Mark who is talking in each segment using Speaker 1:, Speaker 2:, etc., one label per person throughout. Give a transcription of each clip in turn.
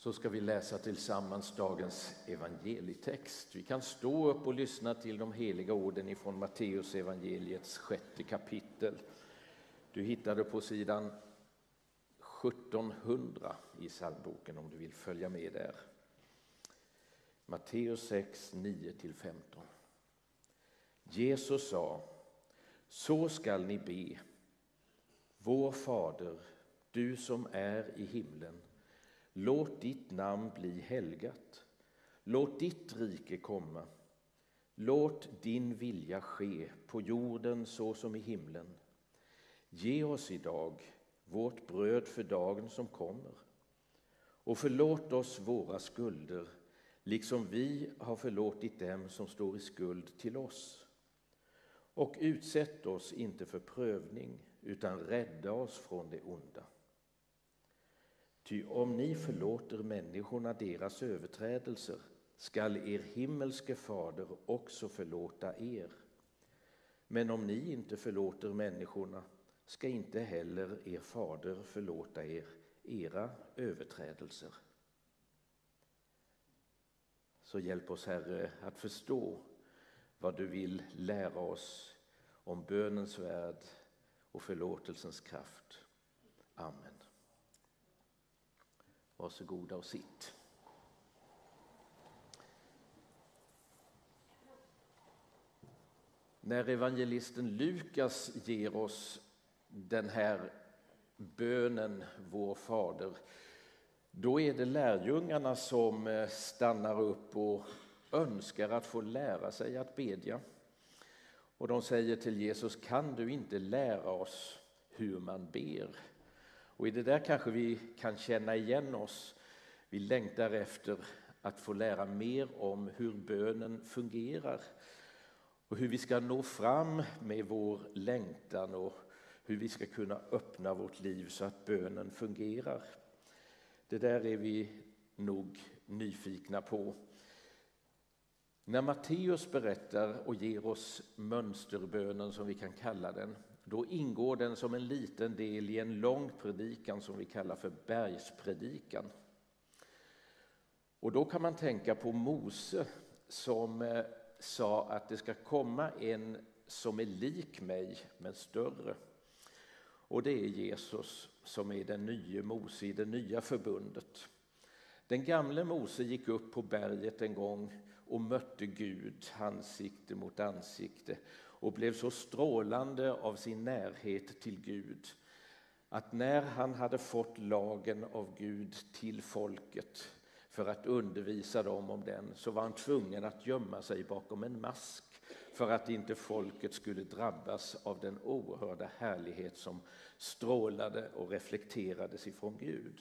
Speaker 1: så ska vi läsa tillsammans dagens evangelietext. Vi kan stå upp och lyssna till de heliga orden ifrån Matteus evangeliets sjätte kapitel. Du hittar det på sidan 1700 i psalmboken om du vill följa med där. Matteus 6, 9-15. Jesus sa, så skall ni be. Vår Fader, du som är i himlen Låt ditt namn bli helgat. Låt ditt rike komma. Låt din vilja ske på jorden så som i himlen. Ge oss idag vårt bröd för dagen som kommer. Och förlåt oss våra skulder, liksom vi har förlåtit dem som står i skuld till oss. Och utsätt oss inte för prövning, utan rädda oss från det onda. Ty om ni förlåter människorna deras överträdelser skall er himmelske fader också förlåta er. Men om ni inte förlåter människorna ska inte heller er fader förlåta er era överträdelser. Så hjälp oss, Herre, att förstå vad du vill lära oss om bönens värld och förlåtelsens kraft. Amen. Varsågoda och sitt. När evangelisten Lukas ger oss den här bönen, Vår Fader, då är det lärjungarna som eh, stannar upp och önskar att få lära sig att bedja. Och de säger till Jesus, kan du inte lära oss hur man ber? Och i det där kanske vi kan känna igen oss. Vi längtar efter att få lära mer om hur bönen fungerar och hur vi ska nå fram med vår längtan och hur vi ska kunna öppna vårt liv så att bönen fungerar. Det där är vi nog nyfikna på. När Matteus berättar och ger oss mönsterbönen, som vi kan kalla den, då ingår den som en liten del i en lång predikan som vi kallar för bergspredikan. Och då kan man tänka på Mose som eh, sa att det ska komma en som är lik mig men större. Och det är Jesus som är den nya Mose i det nya förbundet. Den gamle Mose gick upp på berget en gång och mötte Gud ansikte mot ansikte och blev så strålande av sin närhet till Gud att när han hade fått lagen av Gud till folket för att undervisa dem om den så var han tvungen att gömma sig bakom en mask för att inte folket skulle drabbas av den oerhörda härlighet som strålade och reflekterades ifrån Gud.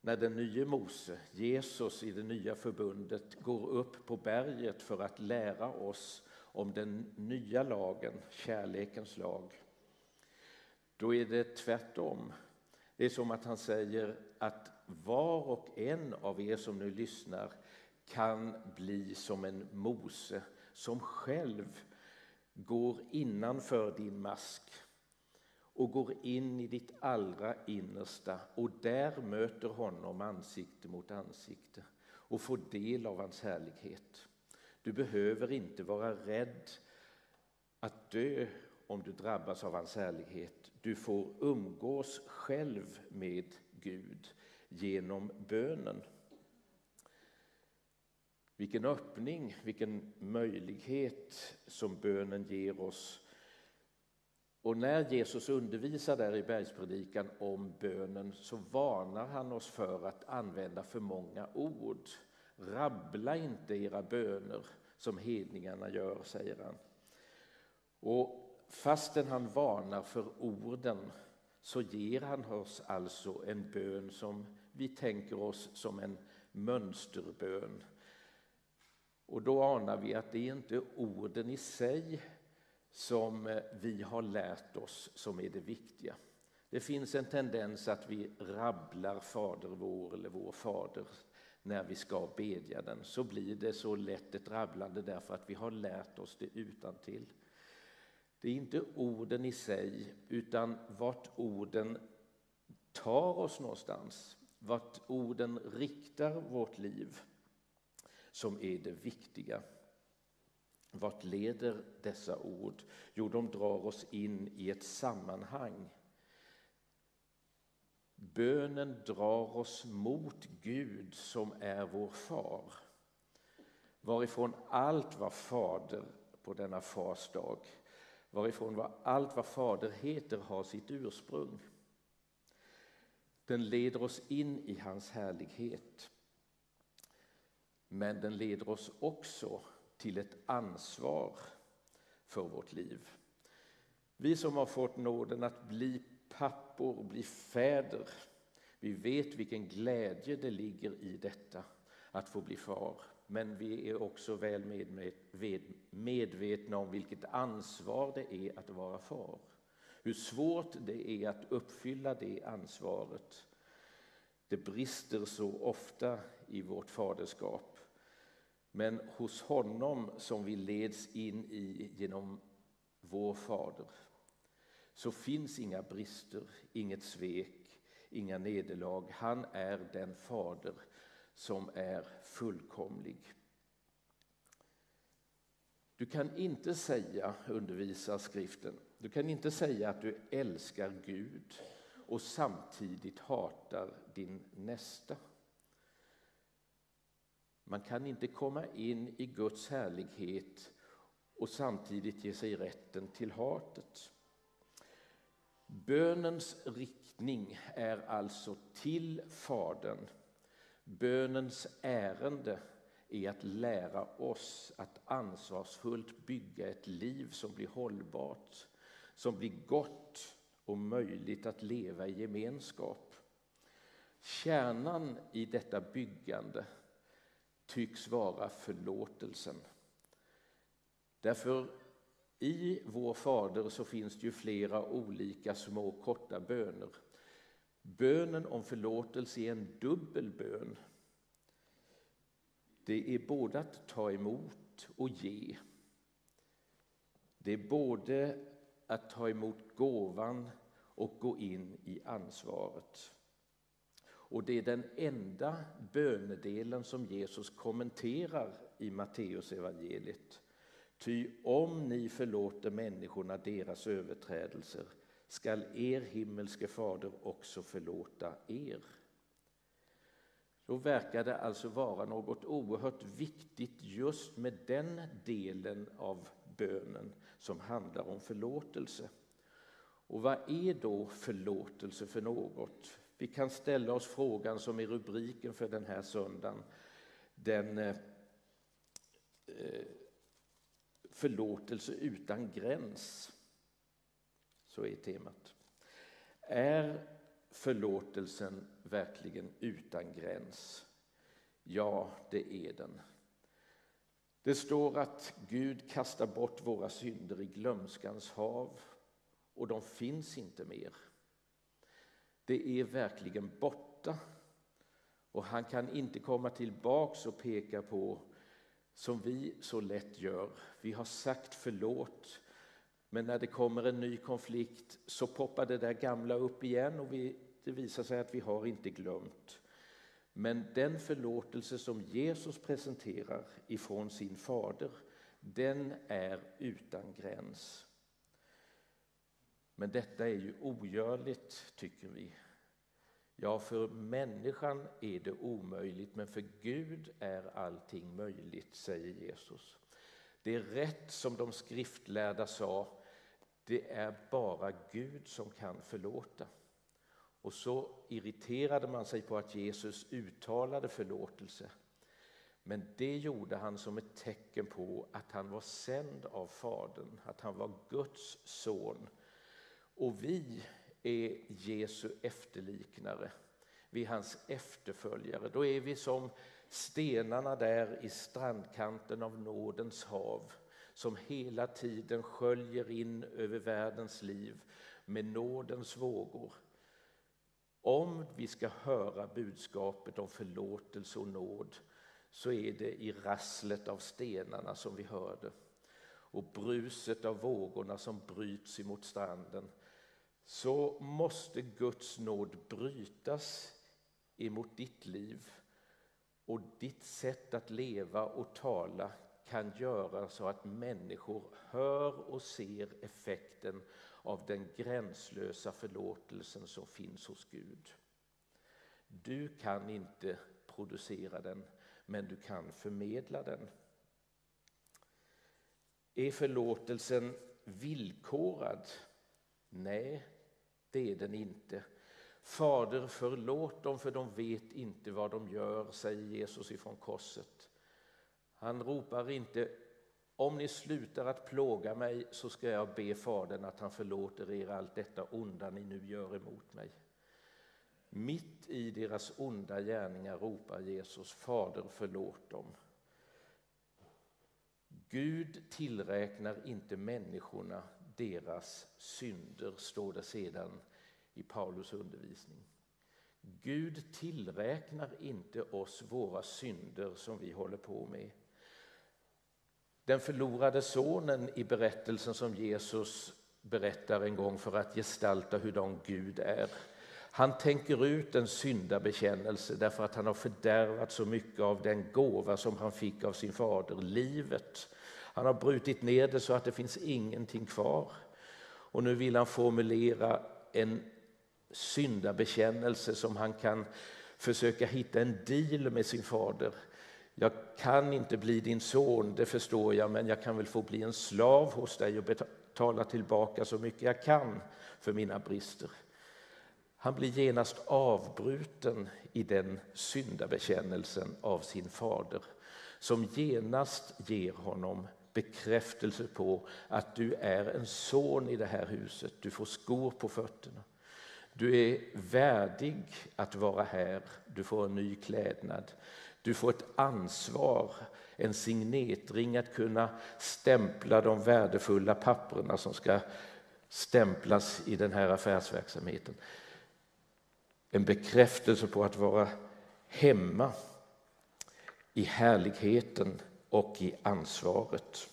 Speaker 1: När den nye Mose, Jesus i det nya förbundet, går upp på berget för att lära oss om den nya lagen, kärlekens lag, då är det tvärtom. Det är som att han säger att var och en av er som nu lyssnar kan bli som en Mose som själv går innanför din mask och går in i ditt allra innersta och där möter honom ansikte mot ansikte och får del av hans härlighet. Du behöver inte vara rädd att dö om du drabbas av hans härlighet. Du får umgås själv med Gud genom bönen. Vilken öppning, vilken möjlighet som bönen ger oss. Och när Jesus undervisar där i bergspredikan om bönen så varnar han oss för att använda för många ord. Rabbla inte era böner som hedningarna gör, säger han. Och fastän han varnar för orden så ger han oss alltså en bön som vi tänker oss som en mönsterbön. Och då anar vi att det är inte orden i sig som eh, vi har lärt oss som är det viktiga. Det finns en tendens att vi rabblar Fader vår eller Vår Fader när vi ska bedja den så blir det så lätt ett rabblande därför att vi har lärt oss det utan till. Det är inte orden i sig utan vart orden tar oss någonstans vart orden riktar vårt liv som är det viktiga. Vart leder dessa ord? Jo, de drar oss in i ett sammanhang. Bönen drar oss mot Gud som är vår far varifrån allt vad fader på denna fars dag, varifrån allt vad fader heter har sitt ursprung. Den leder oss in i hans härlighet. Men den leder oss också till ett ansvar för vårt liv. Vi som har fått nåden att bli pappor bli fäder, vi vet vilken glädje det ligger i detta, att få bli far. Men vi är också väl medvetna om vilket ansvar det är att vara far. Hur svårt det är att uppfylla det ansvaret. Det brister så ofta i vårt faderskap. Men hos honom som vi leds in i genom vår fader så finns inga brister, inget svek, inga nederlag. Han är den fader som är fullkomlig. Du kan inte säga, undervisar skriften, du kan inte säga att du älskar Gud och samtidigt hatar din nästa. Man kan inte komma in i Guds härlighet och samtidigt ge sig rätten till hatet. Bönens riktning är alltså till Fadern Bönens ärende är att lära oss att ansvarsfullt bygga ett liv som blir hållbart, som blir gott och möjligt att leva i gemenskap. Kärnan i detta byggande tycks vara förlåtelsen. Därför i vår Fader så finns det ju flera olika små korta böner Bönen om förlåtelse är en dubbel bön. Det är både att ta emot och ge. Det är både att ta emot gåvan och gå in i ansvaret. Och det är den enda bönedelen som Jesus kommenterar i Matteusevangeliet. Ty om ni förlåter människorna deras överträdelser skall er himmelske fader också förlåta er. Då verkar det alltså vara något oerhört viktigt just med den delen av bönen som handlar om förlåtelse. Och vad är då förlåtelse för något? Vi kan ställa oss frågan som är rubriken för den här söndagen. Den eh, förlåtelse utan gräns. Så är temat. Är förlåtelsen verkligen utan gräns? Ja, det är den. Det står att Gud kastar bort våra synder i glömskans hav och de finns inte mer. Det är verkligen borta och han kan inte komma tillbaks och peka på som vi så lätt gör. Vi har sagt förlåt men när det kommer en ny konflikt så poppar det där gamla upp igen och vi, det visar sig att vi har inte glömt. Men den förlåtelse som Jesus presenterar ifrån sin fader, den är utan gräns. Men detta är ju ogörligt, tycker vi. Ja, för människan är det omöjligt, men för Gud är allting möjligt, säger Jesus. Det är rätt som de skriftlärda sa, det är bara Gud som kan förlåta. Och så irriterade man sig på att Jesus uttalade förlåtelse. Men det gjorde han som ett tecken på att han var sänd av Fadern, att han var Guds son. Och vi är Jesu efterliknare, vi är hans efterföljare. Då är vi som stenarna där i strandkanten av nådens hav som hela tiden sköljer in över världens liv med nådens vågor. Om vi ska höra budskapet om förlåtelse och nåd så är det i rasslet av stenarna som vi hör det. och bruset av vågorna som bryts emot stranden så måste Guds nåd brytas emot ditt liv och ditt sätt att leva och tala kan göra så att människor hör och ser effekten av den gränslösa förlåtelsen som finns hos Gud. Du kan inte producera den, men du kan förmedla den. Är förlåtelsen villkorad? Nej, det är den inte. Fader, förlåt dem för de vet inte vad de gör, säger Jesus ifrån korset. Han ropar inte om ni slutar att plåga mig så ska jag be Fadern att han förlåter er allt detta onda ni nu gör emot mig. Mitt i deras onda gärningar ropar Jesus Fader förlåt dem. Gud tillräknar inte människorna deras synder, står det sedan i Paulus undervisning. Gud tillräknar inte oss våra synder som vi håller på med. Den förlorade sonen i berättelsen som Jesus berättar en gång för att gestalta hur Gud är. Han tänker ut en syndabekännelse därför att han har fördärvat så mycket av den gåva som han fick av sin fader, livet. Han har brutit ner det så att det finns ingenting kvar. Och nu vill han formulera en syndabekännelse som han kan försöka hitta en deal med sin fader. Jag kan inte bli din son, det förstår jag, men jag kan väl få bli en slav hos dig och betala tillbaka så mycket jag kan för mina brister. Han blir genast avbruten i den syndabekännelsen av sin fader som genast ger honom bekräftelse på att du är en son i det här huset. Du får skor på fötterna. Du är värdig att vara här. Du får en ny klädnad. Du får ett ansvar, en signetring att kunna stämpla de värdefulla papperna som ska stämplas i den här affärsverksamheten. En bekräftelse på att vara hemma i härligheten och i ansvaret.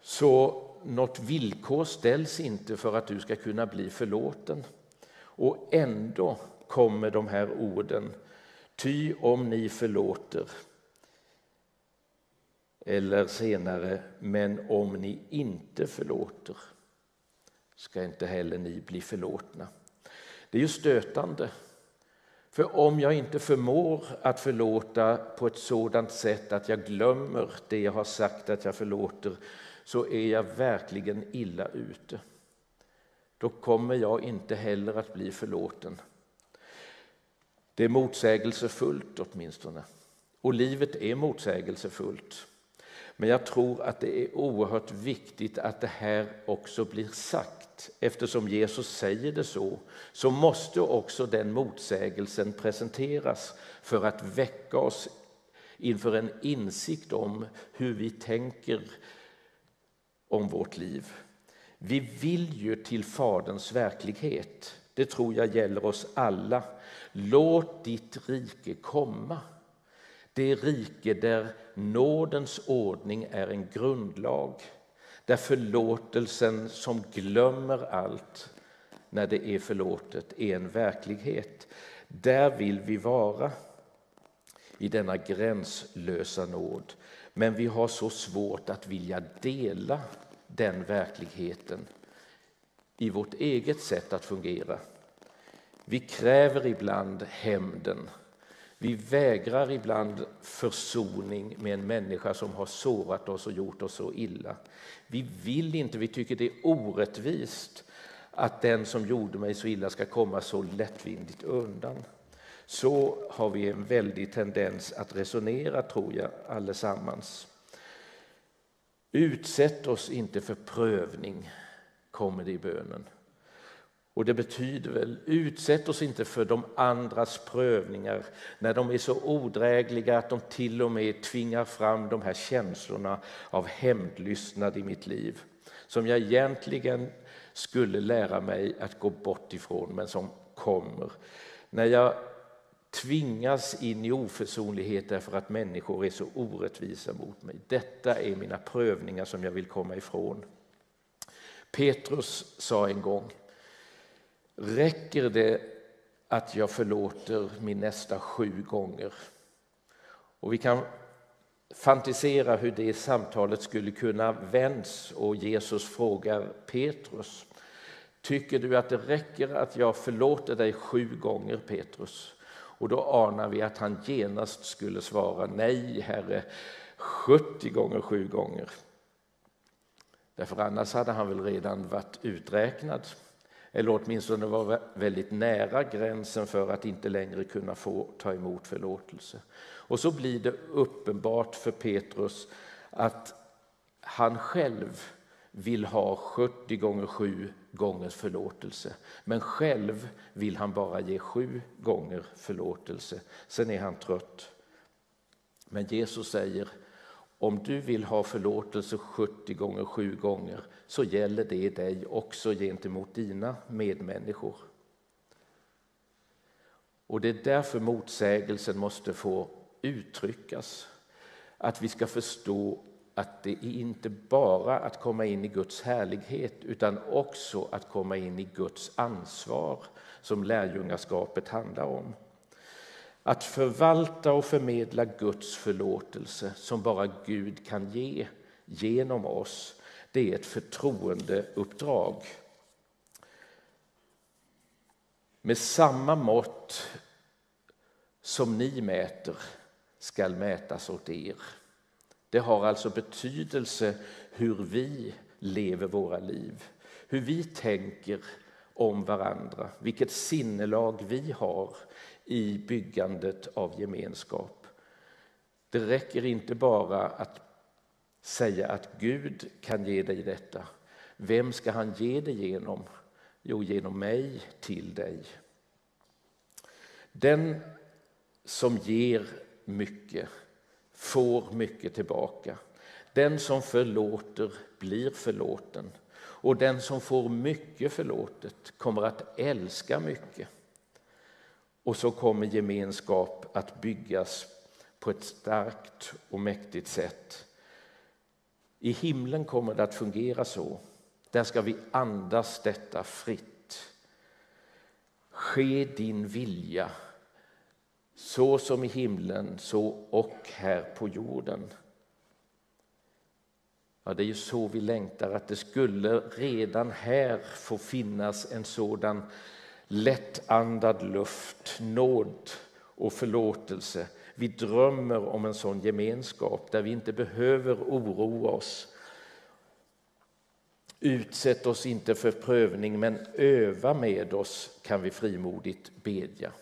Speaker 1: Så något villkor ställs inte för att du ska kunna bli förlåten. Och ändå kommer de här orden, ty om ni förlåter. Eller senare, men om ni inte förlåter ska inte heller ni bli förlåtna. Det är ju stötande. För om jag inte förmår att förlåta på ett sådant sätt att jag glömmer det jag har sagt att jag förlåter så är jag verkligen illa ute. Då kommer jag inte heller att bli förlåten. Det är motsägelsefullt åtminstone. Och livet är motsägelsefullt. Men jag tror att det är oerhört viktigt att det här också blir sagt. Eftersom Jesus säger det så, så måste också den motsägelsen presenteras för att väcka oss inför en insikt om hur vi tänker om vårt liv. Vi vill ju till Faderns verklighet. Det tror jag gäller oss alla. Låt ditt rike komma. Det rike där nådens ordning är en grundlag. Där förlåtelsen som glömmer allt när det är förlåtet är en verklighet. Där vill vi vara i denna gränslösa nåd. Men vi har så svårt att vilja dela den verkligheten i vårt eget sätt att fungera. Vi kräver ibland hämnden. Vi vägrar ibland försoning med en människa som har sårat oss och gjort oss så illa. Vi vill inte, vi tycker det är orättvist att den som gjorde mig så illa ska komma så lättvindigt undan. Så har vi en väldig tendens att resonera, tror jag, allesammans. Utsätt oss inte för prövning, kommer det i bönen. Och det betyder väl, utsätt oss inte för de andras prövningar när de är så odrägliga att de till och med tvingar fram de här känslorna av hämndlystnad i mitt liv som jag egentligen skulle lära mig att gå bort ifrån, men som kommer. När jag tvingas in i oförsonlighet därför att människor är så orättvisa mot mig. Detta är mina prövningar som jag vill komma ifrån. Petrus sa en gång, räcker det att jag förlåter min nästa sju gånger. Och vi kan fantisera hur det samtalet skulle kunna vänds och Jesus frågar Petrus. Tycker du att det räcker att jag förlåter dig sju gånger Petrus? Och då anar vi att han genast skulle svara nej, Herre, 70 gånger sju gånger. Därför annars hade han väl redan varit uträknad eller åtminstone var väldigt nära gränsen för att inte längre kunna få ta emot förlåtelse. Och så blir det uppenbart för Petrus att han själv vill ha 70 gånger 7 gångers förlåtelse. Men själv vill han bara ge sju gånger förlåtelse. Sen är han trött. Men Jesus säger om du vill ha förlåtelse 70 gånger 7 gånger så gäller det dig också gentemot dina medmänniskor. Och det är därför motsägelsen måste få uttryckas. Att vi ska förstå att det är inte bara att komma in i Guds härlighet utan också att komma in i Guds ansvar som lärjungaskapet handlar om. Att förvalta och förmedla Guds förlåtelse som bara Gud kan ge genom oss, det är ett förtroendeuppdrag. Med samma mått som ni mäter skall mätas åt er. Det har alltså betydelse hur vi lever våra liv, hur vi tänker om varandra, vilket sinnelag vi har i byggandet av gemenskap. Det räcker inte bara att säga att Gud kan ge dig detta. Vem ska han ge det genom? Jo, genom mig till dig. Den som ger mycket får mycket tillbaka. Den som förlåter blir förlåten och den som får mycket förlåtet kommer att älska mycket. Och så kommer gemenskap att byggas på ett starkt och mäktigt sätt. I himlen kommer det att fungera så. Där ska vi andas detta fritt. Ske din vilja, så som i himlen, så och här på jorden. Ja, det är ju så vi längtar, att det skulle redan här få finnas en sådan lättandad luft, nåd och förlåtelse. Vi drömmer om en sån gemenskap där vi inte behöver oroa oss. Utsätt oss inte för prövning, men öva med oss kan vi frimodigt bedja.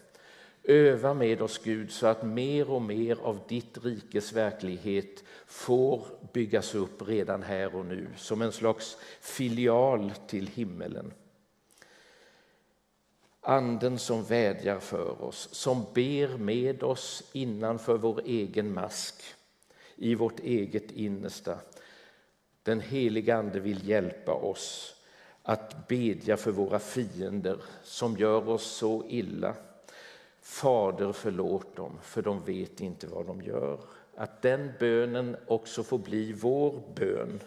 Speaker 1: Öva med oss, Gud, så att mer och mer av ditt rikes verklighet får byggas upp redan här och nu som en slags filial till himmelen. Anden som vädjar för oss, som ber med oss innanför vår egen mask, i vårt eget innersta. Den heliga Ande vill hjälpa oss att bedja för våra fiender som gör oss så illa. Fader, förlåt dem, för de vet inte vad de gör. Att den bönen också får bli vår bön.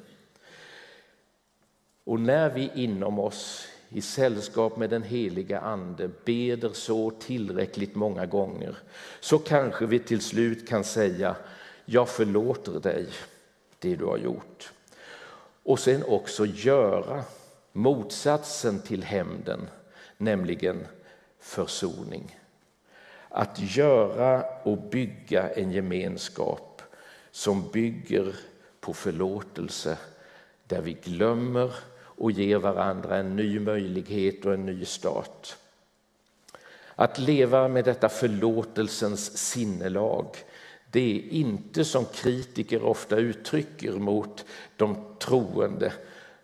Speaker 1: Och när vi inom oss i sällskap med den heliga Ande beder så tillräckligt många gånger så kanske vi till slut kan säga jag förlåter dig det du har gjort. Och sen också göra motsatsen till hämnden, nämligen försoning. Att göra och bygga en gemenskap som bygger på förlåtelse där vi glömmer och ger varandra en ny möjlighet och en ny start. Att leva med detta förlåtelsens sinnelag det är inte som kritiker ofta uttrycker mot de troende.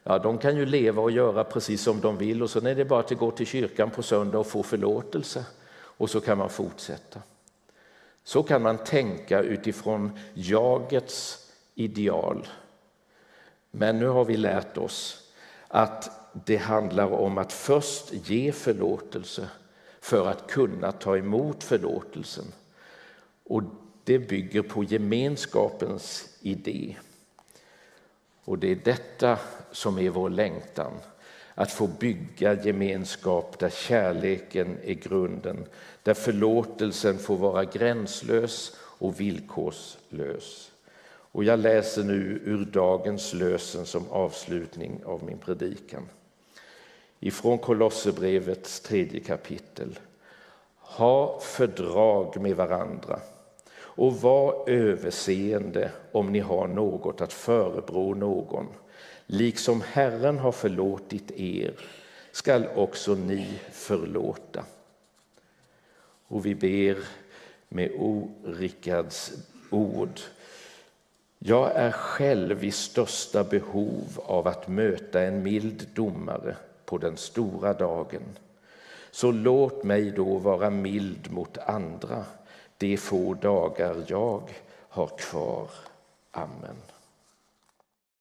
Speaker 1: Ja, de kan ju leva och göra precis som de vill och sen är det bara att gå till kyrkan på söndag och få förlåtelse och så kan man fortsätta. Så kan man tänka utifrån jagets ideal. Men nu har vi lärt oss att det handlar om att först ge förlåtelse för att kunna ta emot förlåtelsen. Och det bygger på gemenskapens idé. Och det är detta som är vår längtan. att få bygga gemenskap där kärleken är grunden, där förlåtelsen får vara gränslös och villkorslös. Och jag läser nu ur dagens lösen som avslutning av min predikan. Ifrån Kolosserbrevets tredje kapitel. Ha fördrag med varandra och var överseende om ni har något att förebrå någon. Liksom Herren har förlåtit er skall också ni förlåta. Och vi ber med O. Rickards ord. Jag är själv i största behov av att möta en mild domare på den stora dagen. Så låt mig då vara mild mot andra de få dagar jag har kvar. Amen.